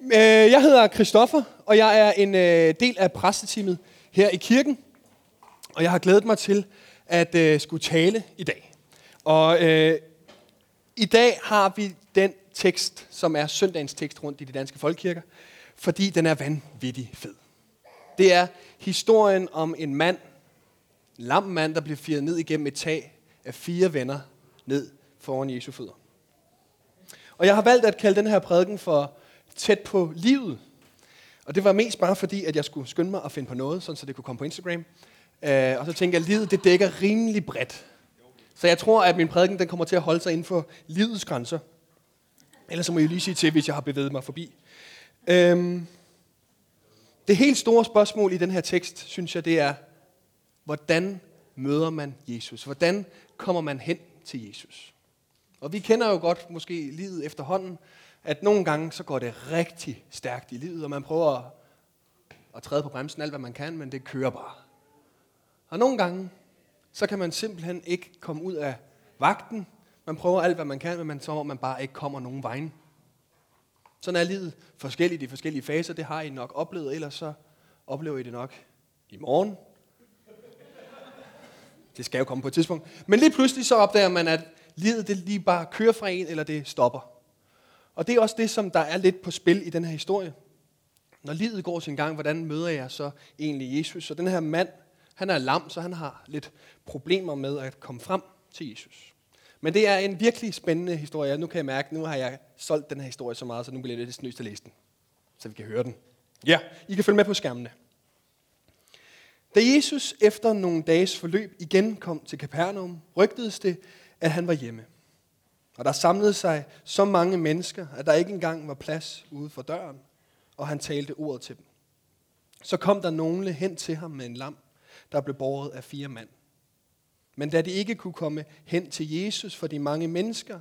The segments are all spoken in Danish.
Øh, jeg hedder Christoffer, og jeg er en øh, del af præsteteamet her i kirken. Og jeg har glædet mig til at øh, skulle tale i dag. Og øh, i dag har vi den tekst, som er søndagens tekst rundt i de danske folkekirker, fordi den er vanvittig fed. Det er historien om en mand, en lam mand, der bliver firet ned igennem et tag af fire venner ned foran Jesu fødder. Og jeg har valgt at kalde den her prædiken for tæt på livet. Og det var mest bare fordi, at jeg skulle skynde mig at finde på noget, sådan så det kunne komme på Instagram. Øh, og så tænkte jeg, at livet det dækker rimelig bredt. Så jeg tror, at min prædiken den kommer til at holde sig inden for livets grænser. Ellers så må I lige sige til, hvis jeg har bevæget mig forbi. Øhm, det helt store spørgsmål i den her tekst, synes jeg, det er, hvordan møder man Jesus? Hvordan kommer man hen til Jesus? Og vi kender jo godt måske livet efterhånden, at nogle gange så går det rigtig stærkt i livet, og man prøver at, at træde på bremsen alt, hvad man kan, men det kører bare. Og nogle gange, så kan man simpelthen ikke komme ud af vagten. Man prøver alt, hvad man kan, men man, så man bare ikke kommer nogen vejen. Sådan er livet forskelligt i forskellige faser. Det har I nok oplevet, ellers så oplever I det nok i morgen. Det skal jo komme på et tidspunkt. Men lige pludselig så opdager man, at livet det lige bare kører fra en, eller det stopper. Og det er også det, som der er lidt på spil i den her historie. Når livet går sin gang, hvordan møder jeg så egentlig Jesus? Så den her mand, han er lam, så han har lidt problemer med at komme frem til Jesus. Men det er en virkelig spændende historie. Nu kan jeg mærke, nu har jeg solgt den her historie så meget, så nu bliver det lidt snøst at læse den. Så vi kan høre den. Ja, I kan følge med på skærmene. Da Jesus efter nogle dages forløb igen kom til Capernaum, rygtedes det, at han var hjemme. Og der samlede sig så mange mennesker, at der ikke engang var plads ude for døren, og han talte ordet til dem. Så kom der nogle hen til ham med en lam, der blev båret af fire mand. Men da de ikke kunne komme hen til Jesus for de mange mennesker,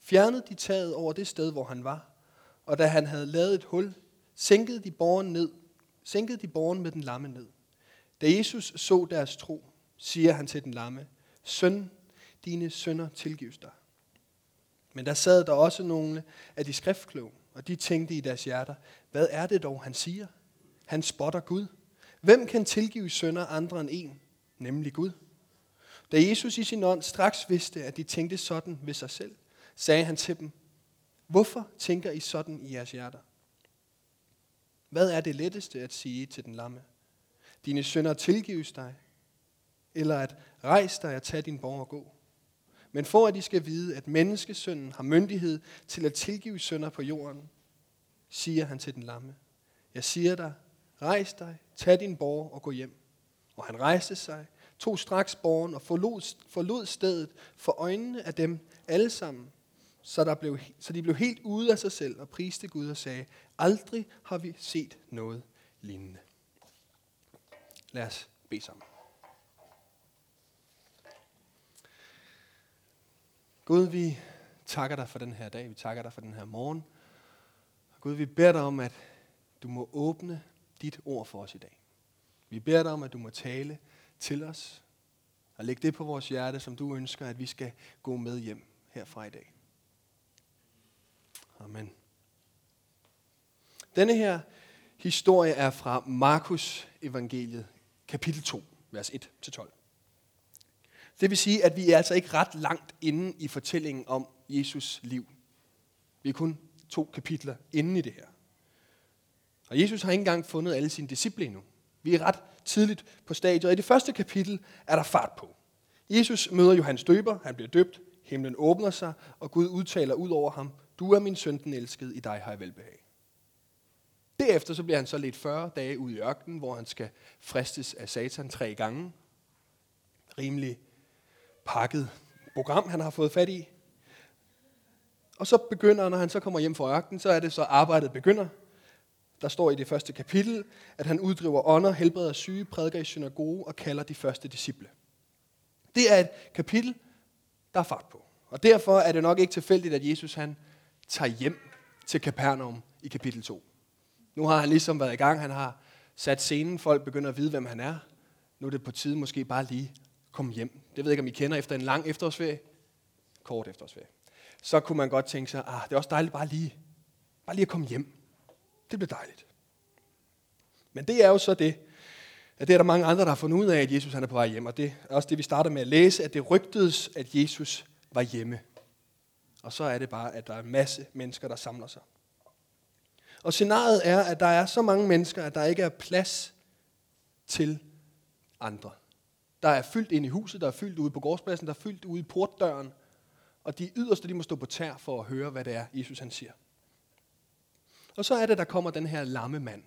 fjernede de taget over det sted, hvor han var. Og da han havde lavet et hul, sænkede de borgen ned, sænkede de borgen med den lamme ned. Da Jesus så deres tro, siger han til den lamme, Søn, dine sønder tilgives dig. Men der sad der også nogle af de skriftkloge, og de tænkte i deres hjerter, hvad er det dog, han siger? Han spotter Gud. Hvem kan tilgive sønder andre end en, nemlig Gud? Da Jesus i sin ånd straks vidste, at de tænkte sådan ved sig selv, sagde han til dem, hvorfor tænker I sådan i jeres hjerter? Hvad er det letteste at sige til den lamme? Dine sønder tilgives dig, eller at rejse dig og tage din borg og gå. Men for at I skal vide, at menneskesønnen har myndighed til at tilgive sønder på jorden, siger han til den lamme, jeg siger dig, rejs dig, tag din borg og gå hjem. Og han rejste sig, tog straks borgen og forlod, forlod stedet for øjnene af dem alle sammen, så, der blev, så de blev helt ude af sig selv og priste Gud og sagde, aldrig har vi set noget lignende. Lad os bede sammen. Gud, vi takker dig for den her dag. Vi takker dig for den her morgen. Gud, vi beder dig om, at du må åbne dit ord for os i dag. Vi beder dig om, at du må tale til os og lægge det på vores hjerte, som du ønsker, at vi skal gå med hjem herfra i dag. Amen. Denne her historie er fra Markus evangeliet, kapitel 2, vers 1-12. Det vil sige, at vi er altså ikke ret langt inde i fortællingen om Jesus liv. Vi er kun to kapitler inde i det her. Og Jesus har ikke engang fundet alle sine disciple endnu. Vi er ret tidligt på stadiet, og i det første kapitel er der fart på. Jesus møder Johannes døber, han bliver døbt, himlen åbner sig, og Gud udtaler ud over ham, du er min søn, den elskede, i dig har jeg velbehag. Derefter så bliver han så lidt 40 dage ude i ørkenen, hvor han skal fristes af satan tre gange. Rimelig pakket program, han har fået fat i. Og så begynder, når han så kommer hjem fra ørkenen, så er det så arbejdet begynder. Der står i det første kapitel, at han uddriver ånder, helbreder syge, prædiker i synagoge og kalder de første disciple. Det er et kapitel, der er fart på. Og derfor er det nok ikke tilfældigt, at Jesus han tager hjem til Capernaum i kapitel 2. Nu har han ligesom været i gang, han har sat scenen, folk begynder at vide, hvem han er. Nu er det på tide måske bare lige komme hjem. Det ved jeg ikke, om I kender efter en lang efterårsferie. Kort efterårsferie. Så kunne man godt tænke sig, ah, det er også dejligt bare lige Bare lige at komme hjem. Det bliver dejligt. Men det er jo så det, at det er der mange andre, der har fundet ud af, at Jesus han er på vej hjem. Og det er også det, vi starter med at læse, at det rygtedes, at Jesus var hjemme. Og så er det bare, at der er en masse mennesker, der samler sig. Og scenariet er, at der er så mange mennesker, at der ikke er plads til andre. Der er fyldt ind i huset, der er fyldt ude på gårdspladsen, der er fyldt ude i portdøren. Og de yderste, de må stå på tær for at høre, hvad det er, Jesus han siger. Og så er det, der kommer den her lamme mand,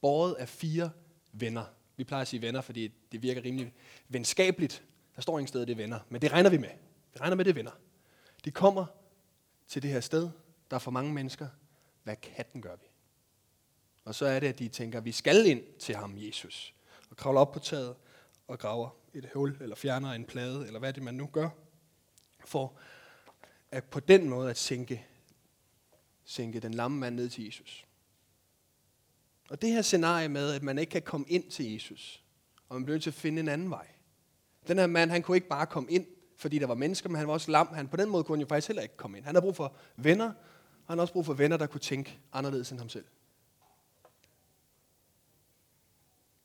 båret af fire venner. Vi plejer at sige venner, fordi det virker rimelig venskabeligt. Der står ingen sted, det er venner, men det regner vi med. Vi regner med, det er venner. De kommer til det her sted, der er for mange mennesker. Hvad katten gør vi? Og så er det, at de tænker, at vi skal ind til ham, Jesus. Og kravler op på taget og graver et hul, eller fjerner en plade, eller hvad det man nu gør, for at på den måde at sænke, sænke den lamme mand ned til Jesus. Og det her scenarie med, at man ikke kan komme ind til Jesus, og man bliver nødt til at finde en anden vej. Den her mand, han kunne ikke bare komme ind, fordi der var mennesker, men han var også lam. Han, på den måde kunne han jo faktisk heller ikke komme ind. Han har brug for venner, og han har også brug for venner, der kunne tænke anderledes end ham selv.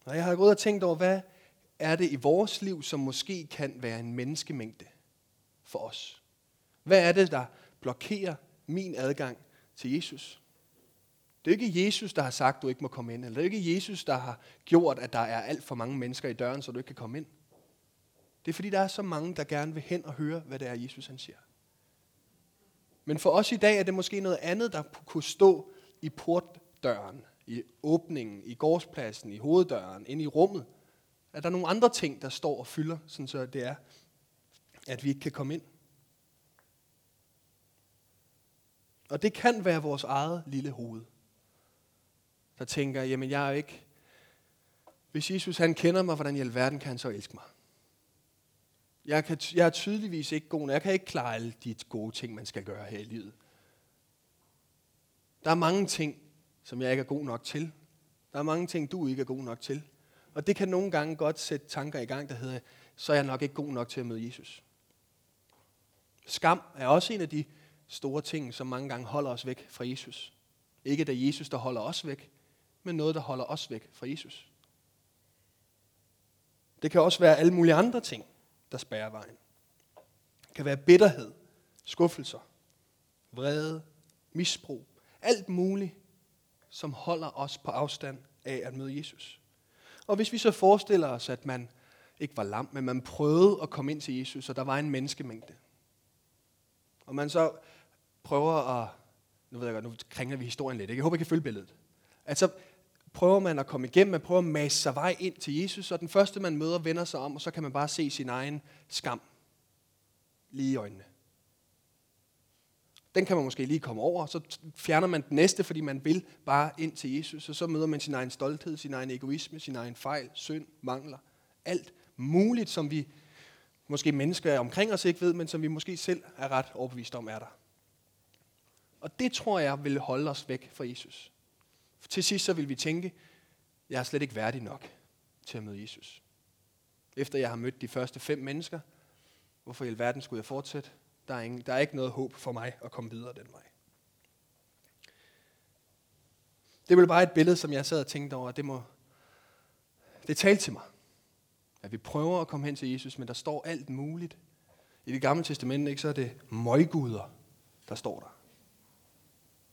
Og jeg har gået og tænkt over, hvad er det i vores liv, som måske kan være en menneskemængde for os? Hvad er det, der blokerer min adgang til Jesus? Det er ikke Jesus, der har sagt, du ikke må komme ind. Eller det er ikke Jesus, der har gjort, at der er alt for mange mennesker i døren, så du ikke kan komme ind. Det er fordi, der er så mange, der gerne vil hen og høre, hvad det er, Jesus han siger. Men for os i dag er det måske noget andet, der kunne stå i portdøren, i åbningen, i gårdspladsen, i hoveddøren, ind i rummet. At der er nogle andre ting, der står og fylder, sådan så det er, at vi ikke kan komme ind. Og det kan være vores eget lille hoved, der tænker, jamen jeg er ikke, hvis Jesus han kender mig, hvordan i alverden kan han så elske mig? Jeg, kan, jeg er tydeligvis ikke god, jeg kan ikke klare alle de gode ting, man skal gøre her i livet. Der er mange ting, som jeg ikke er god nok til. Der er mange ting, du ikke er god nok til. Og det kan nogle gange godt sætte tanker i gang, der hedder, så er jeg nok ikke god nok til at møde Jesus. Skam er også en af de store ting, som mange gange holder os væk fra Jesus. Ikke det er Jesus, der holder os væk, men noget, der holder os væk fra Jesus. Det kan også være alle mulige andre ting, der spærrer vejen. Det kan være bitterhed, skuffelser, vrede, misbrug, alt muligt, som holder os på afstand af at møde Jesus. Og hvis vi så forestiller os, at man ikke var lam, men man prøvede at komme ind til Jesus, og der var en menneskemængde. Og man så prøver at, nu ved jeg godt, nu kringler vi historien lidt, ikke? jeg håber, I kan følge billedet. Altså, prøver man at komme igennem, man prøver at mase sig vej ind til Jesus, og den første, man møder, vender sig om, og så kan man bare se sin egen skam lige i øjnene. Den kan man måske lige komme over, så fjerner man den næste, fordi man vil bare ind til Jesus, og så møder man sin egen stolthed, sin egen egoisme, sin egen fejl, synd, mangler, alt muligt, som vi måske mennesker omkring os ikke ved, men som vi måske selv er ret overbevist om er der. Og det tror jeg vil holde os væk fra Jesus. For til sidst så vil vi tænke, jeg er slet ikke værdig nok til at møde Jesus. Efter jeg har mødt de første fem mennesker, hvorfor i alverden skulle jeg fortsætte? Der er, ingen, der er ikke noget håb for mig at komme videre den vej. Det er vel bare et billede, som jeg sad og tænkte over, at det må, det talte til mig. At vi prøver at komme hen til Jesus, men der står alt muligt. I det gamle testament, ikke, så er det møguder, der står der.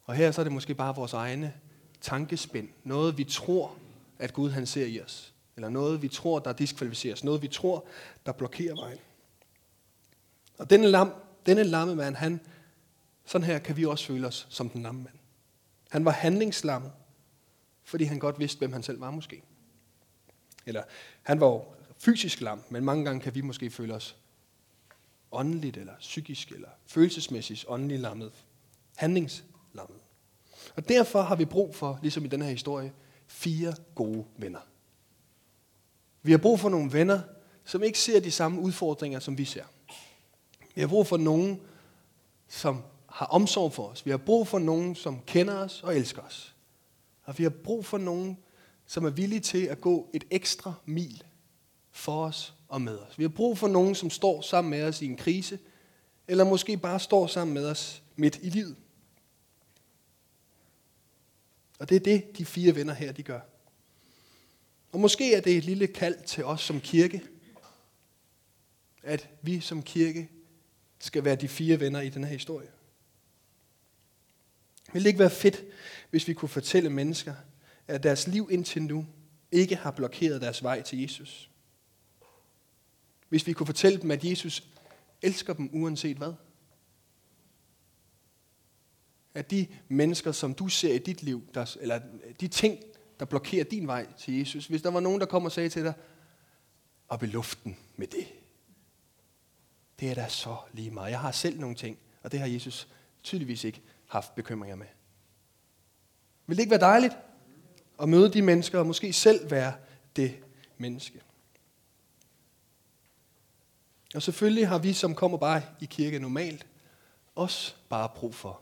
Og her så er det måske bare vores egne tankespind. Noget vi tror, at Gud han ser i os. Eller noget vi tror, der diskvalificeres. Noget vi tror, der blokerer vejen. Og denne, lam, denne lamme mand, han, sådan her kan vi også føle os som den lamme mand. Han var handlingslammet, fordi han godt vidste, hvem han selv var måske. Eller han var jo fysisk lam, men mange gange kan vi måske føle os åndeligt, eller psykisk, eller følelsesmæssigt åndeligt lammet. Handlingslammet. Og derfor har vi brug for, ligesom i den her historie, fire gode venner. Vi har brug for nogle venner, som ikke ser de samme udfordringer, som vi ser. Vi har brug for nogen, som har omsorg for os. Vi har brug for nogen, som kender os og elsker os. Og vi har brug for nogen, som er villige til at gå et ekstra mil for os og med os. Vi har brug for nogen, som står sammen med os i en krise, eller måske bare står sammen med os midt i livet. Og det er det, de fire venner her, de gør. Og måske er det et lille kald til os som kirke, at vi som kirke skal være de fire venner i den her historie. Vil det ikke være fedt, hvis vi kunne fortælle mennesker, at deres liv indtil nu ikke har blokeret deres vej til Jesus? Hvis vi kunne fortælle dem, at Jesus elsker dem uanset hvad? At de mennesker, som du ser i dit liv, der, eller de ting, der blokerer din vej til Jesus, hvis der var nogen, der kom og sagde til dig, op i luften med det. Det er da så lige meget. Jeg har selv nogle ting, og det har Jesus tydeligvis ikke haft bekymringer med. Vil det ikke være dejligt at møde de mennesker, og måske selv være det menneske? Og selvfølgelig har vi, som kommer bare i kirke normalt, også bare brug for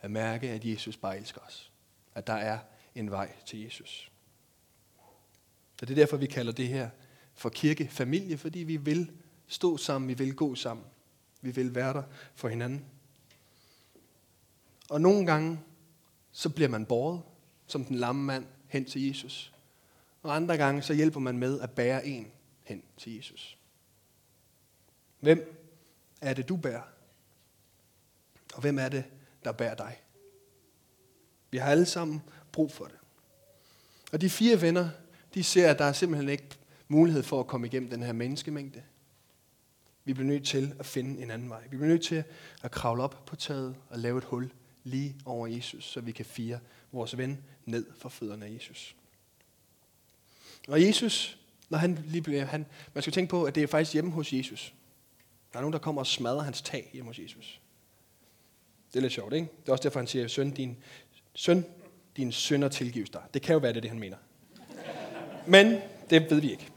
at mærke, at Jesus bare elsker os. At der er en vej til Jesus. Og det er derfor, vi kalder det her for kirkefamilie, fordi vi vil stå sammen, vi vil gå sammen. Vi vil være der for hinanden. Og nogle gange, så bliver man båret, som den lamme mand, hen til Jesus. Og andre gange, så hjælper man med at bære en hen til Jesus. Hvem er det, du bærer? Og hvem er det, der bærer dig? Vi har alle sammen brug for det. Og de fire venner, de ser, at der er simpelthen ikke mulighed for at komme igennem den her menneskemængde. Vi bliver nødt til at finde en anden vej. Vi bliver nødt til at kravle op på taget og lave et hul lige over Jesus, så vi kan fire vores ven ned for fødderne af Jesus. Og Jesus, når han lige bliver, han, man skal tænke på, at det er faktisk hjemme hos Jesus. Der er nogen, der kommer og smadrer hans tag hjemme hos Jesus. Det er lidt sjovt, ikke? Det er også derfor, han siger, søn, din, søn, din sønder tilgives dig. Det kan jo være, det er det, han mener. Men det ved vi ikke.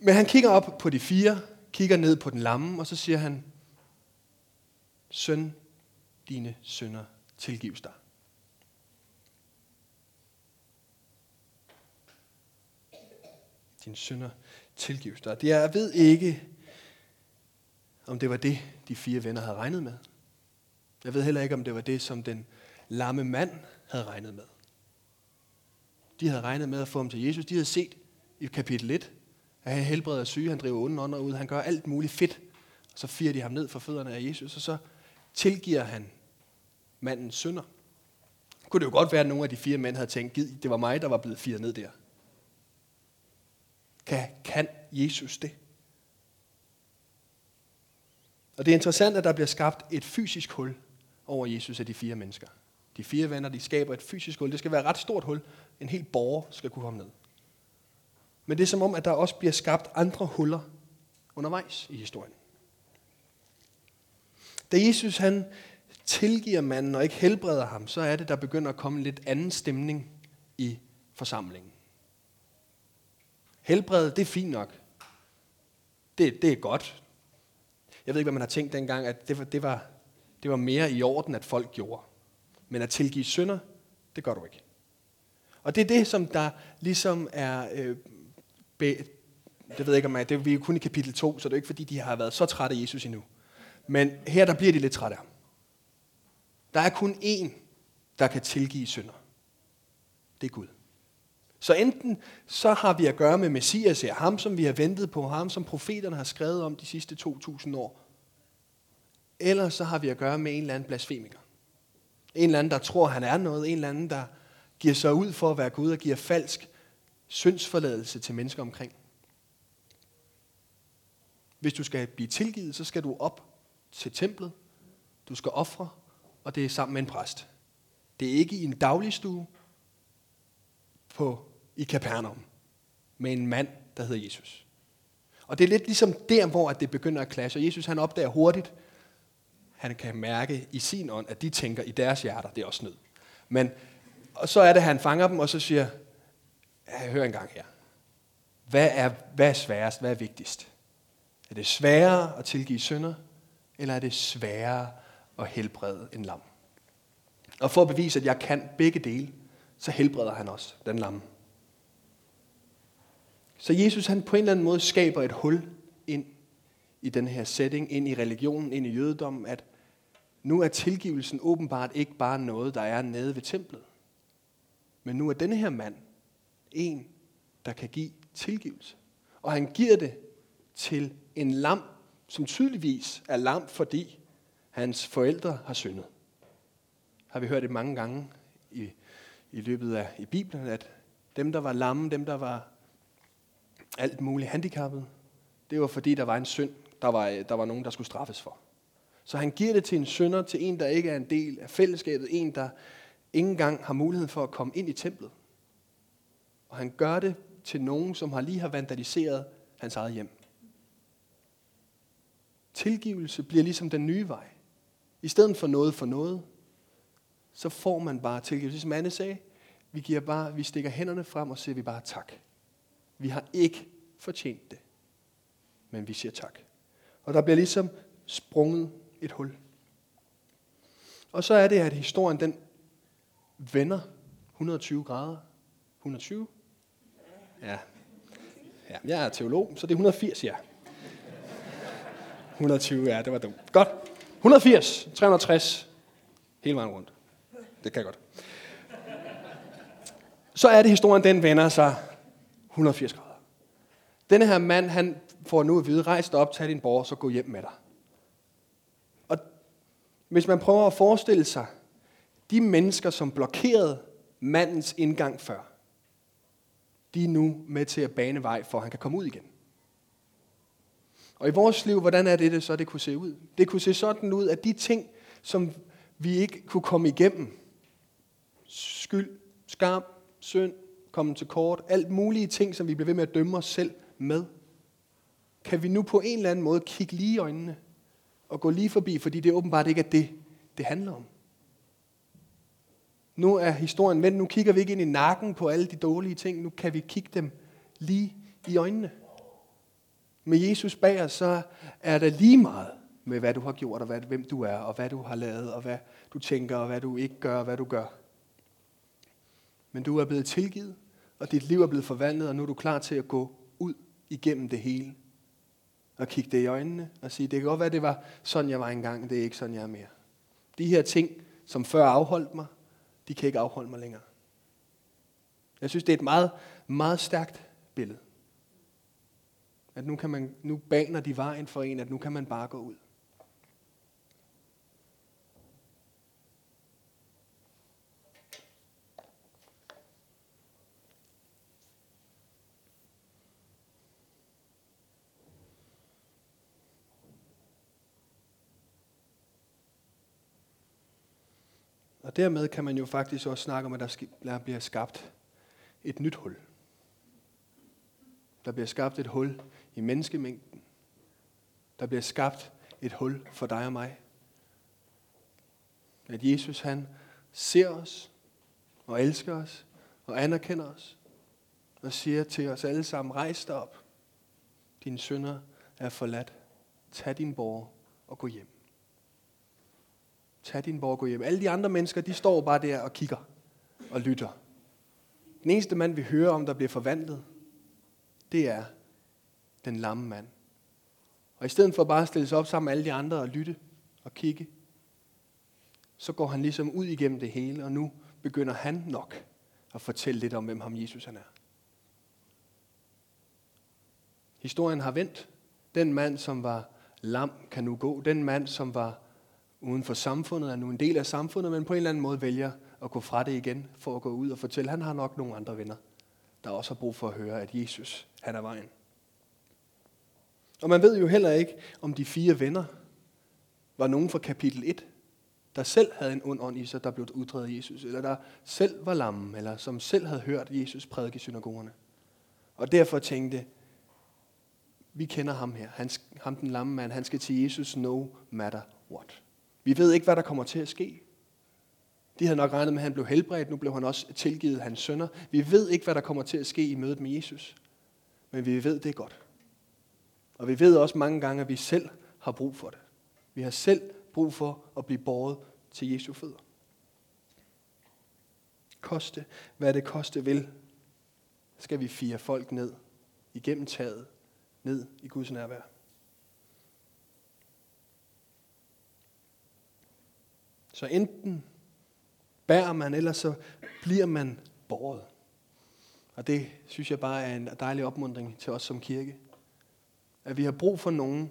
Men han kigger op på de fire, kigger ned på den lamme, og så siger han, søn, dine sønder tilgives dig. Dine sønder tilgives dig. Jeg ved ikke, om det var det, de fire venner havde regnet med. Jeg ved heller ikke, om det var det, som den lamme mand havde regnet med. De havde regnet med at få ham til Jesus. De havde set i kapitel 1, at han helbreder syge, han driver onde ånder ud, han gør alt muligt fedt. Og så firer de ham ned for fødderne af Jesus, og så tilgiver han mandens synder. Kunne det jo godt være, at nogle af de fire mænd havde tænkt, det var mig, der var blevet firet ned der. Kan, kan Jesus det? Og det er interessant, at der bliver skabt et fysisk hul over Jesus af de fire mennesker. De fire venner, de skaber et fysisk hul. Det skal være et ret stort hul. En helt borger skal kunne komme ned. Men det er som om, at der også bliver skabt andre huller undervejs i historien. Da Jesus han tilgiver manden og ikke helbreder ham, så er det, der begynder at komme en lidt anden stemning i forsamlingen. Helbredet, det er fint nok. Det, det er godt. Jeg ved ikke, hvad man har tænkt dengang, at det var, det, var, det var mere i orden, at folk gjorde. Men at tilgive synder, det gør du ikke. Og det er det, som der ligesom er... Øh, det ved jeg ikke, om jeg, det er vi er kun i kapitel 2, så det er ikke, fordi de har været så trætte af Jesus endnu. Men her, der bliver de lidt trætte af. Der er kun én, der kan tilgive synder. Det er Gud. Så enten så har vi at gøre med Messias, ja, ham som vi har ventet på, ham som profeterne har skrevet om de sidste 2000 år. Eller så har vi at gøre med en eller anden blasfemiker. En eller anden, der tror, han er noget. En eller anden, der giver sig ud for at være Gud og giver falsk syndsforladelse til mennesker omkring. Hvis du skal blive tilgivet, så skal du op til templet. Du skal ofre, og det er sammen med en præst. Det er ikke i en dagligstue på, i Kapernaum med en mand, der hedder Jesus. Og det er lidt ligesom der, hvor det begynder at clashe. Jesus han opdager hurtigt, han kan mærke i sin ånd, at de tænker i deres hjerter, det er også nød. Men og så er det, at han fanger dem, og så siger, hør en gang her. Hvad er, hvad er sværest? Hvad er vigtigst? Er det sværere at tilgive synder, eller er det sværere at helbrede en lam? Og for at bevise, at jeg kan begge dele, så helbreder han også den lam. Så Jesus han på en eller anden måde skaber et hul ind i den her setting, ind i religionen, ind i jødedommen, at nu er tilgivelsen åbenbart ikke bare noget, der er nede ved templet. Men nu er denne her mand en, der kan give tilgivelse. Og han giver det til en lam, som tydeligvis er lam, fordi hans forældre har syndet. Har vi hørt det mange gange i, i løbet af i Bibelen, at dem, der var lamme, dem, der var alt muligt handicappet, det var fordi, der var en synd, der var, der var nogen, der skulle straffes for. Så han giver det til en synder, til en, der ikke er en del af fællesskabet, en, der ikke engang har mulighed for at komme ind i templet. Og han gør det til nogen, som har lige har vandaliseret hans eget hjem. Tilgivelse bliver ligesom den nye vej. I stedet for noget for noget, så får man bare tilgivelse. Som Anne sagde, vi, giver bare, vi stikker hænderne frem og siger vi bare tak. Vi har ikke fortjent det, men vi siger tak. Og der bliver ligesom sprunget et hul. Og så er det, at historien den vender 120 grader. 120? Ja. ja. Jeg er teolog, så det er 180, ja. 120, ja, det var dumt. Godt. 180, 360, hele vejen rundt. Det kan jeg godt. Så er det, historien den vender sig 180 grader. Denne her mand, han får nu at vide, rejs dig op, tag din borger, så gå hjem med dig. Og hvis man prøver at forestille sig, de mennesker, som blokerede mandens indgang før, de er nu med til at bane vej for, at han kan komme ud igen. Og i vores liv, hvordan er det, det så det kunne se ud? Det kunne se sådan ud, at de ting, som vi ikke kunne komme igennem, skyld, skam, synd, komme til kort, alt mulige ting, som vi bliver ved med at dømme os selv med, kan vi nu på en eller anden måde kigge lige i øjnene og gå lige forbi, fordi det åbenbart ikke er det, det handler om. Nu er historien vendt. Nu kigger vi ikke ind i nakken på alle de dårlige ting. Nu kan vi kigge dem lige i øjnene. Med Jesus bag os, så er der lige meget med, hvad du har gjort, og hvad, hvem du er, og hvad du har lavet, og hvad du tænker, og hvad du ikke gør, og hvad du gør. Men du er blevet tilgivet, og dit liv er blevet forvandlet, og nu er du klar til at gå ud igennem det hele. Og kigge det i øjnene og sige, det kan godt være, det var sådan, jeg var engang, det er ikke sådan, jeg er mere. De her ting, som før afholdt mig, de kan ikke afholde mig længere. Jeg synes, det er et meget, meget stærkt billede. At nu, kan man, nu baner de vejen for en, at nu kan man bare gå ud. dermed kan man jo faktisk også snakke om, at der bliver skabt et nyt hul. Der bliver skabt et hul i menneskemængden. Der bliver skabt et hul for dig og mig. At Jesus han ser os og elsker os og anerkender os og siger til os alle sammen, rejs dig op. Dine sønder er forladt. Tag din borg og gå hjem. Tag din borg og gå hjem. Alle de andre mennesker, de står bare der og kigger og lytter. Den eneste mand, vi hører om, der bliver forvandlet, det er den lamme mand. Og i stedet for bare at stille sig op sammen med alle de andre og lytte og kigge, så går han ligesom ud igennem det hele, og nu begynder han nok at fortælle lidt om, hvem ham Jesus han er. Historien har vendt. Den mand, som var lam, kan nu gå. Den mand, som var uden for samfundet, er nu en del af samfundet, men på en eller anden måde vælger at gå fra det igen, for at gå ud og fortælle, at han har nok nogle andre venner, der også har brug for at høre, at Jesus, han er vejen. Og man ved jo heller ikke, om de fire venner var nogen fra kapitel 1, der selv havde en ond ånd i sig, der blev uddrevet af Jesus, eller der selv var lamme, eller som selv havde hørt Jesus prædike i synagogerne. Og derfor tænkte, vi kender ham her, han, ham den lamme mand, han skal til Jesus no matter what. Vi ved ikke, hvad der kommer til at ske. De havde nok regnet med, at han blev helbredt. Nu blev han også tilgivet hans sønner. Vi ved ikke, hvad der kommer til at ske i mødet med Jesus. Men vi ved, det godt. Og vi ved også mange gange, at vi selv har brug for det. Vi har selv brug for at blive båret til Jesu fødder. Koste, hvad det koste vil, skal vi fire folk ned igennem taget, ned i Guds nærvær. Så enten bærer man, eller så bliver man båret. Og det synes jeg bare er en dejlig opmundring til os som kirke. At vi har brug for nogen,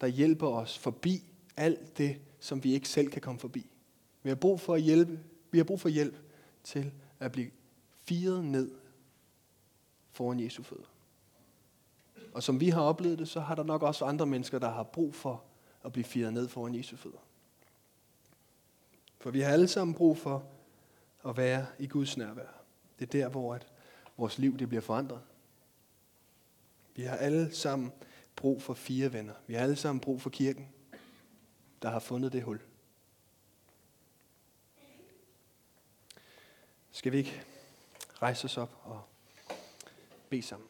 der hjælper os forbi alt det, som vi ikke selv kan komme forbi. Vi har brug for at hjælpe. Vi har brug for hjælp til at blive firet ned foran Jesu fødder. Og som vi har oplevet det, så har der nok også andre mennesker, der har brug for at blive firet ned foran Jesu fødder. For vi har alle sammen brug for at være i Guds nærvær. Det er der, hvor at vores liv det bliver forandret. Vi har alle sammen brug for fire venner. Vi har alle sammen brug for kirken, der har fundet det hul. Skal vi ikke rejse os op og bede sammen?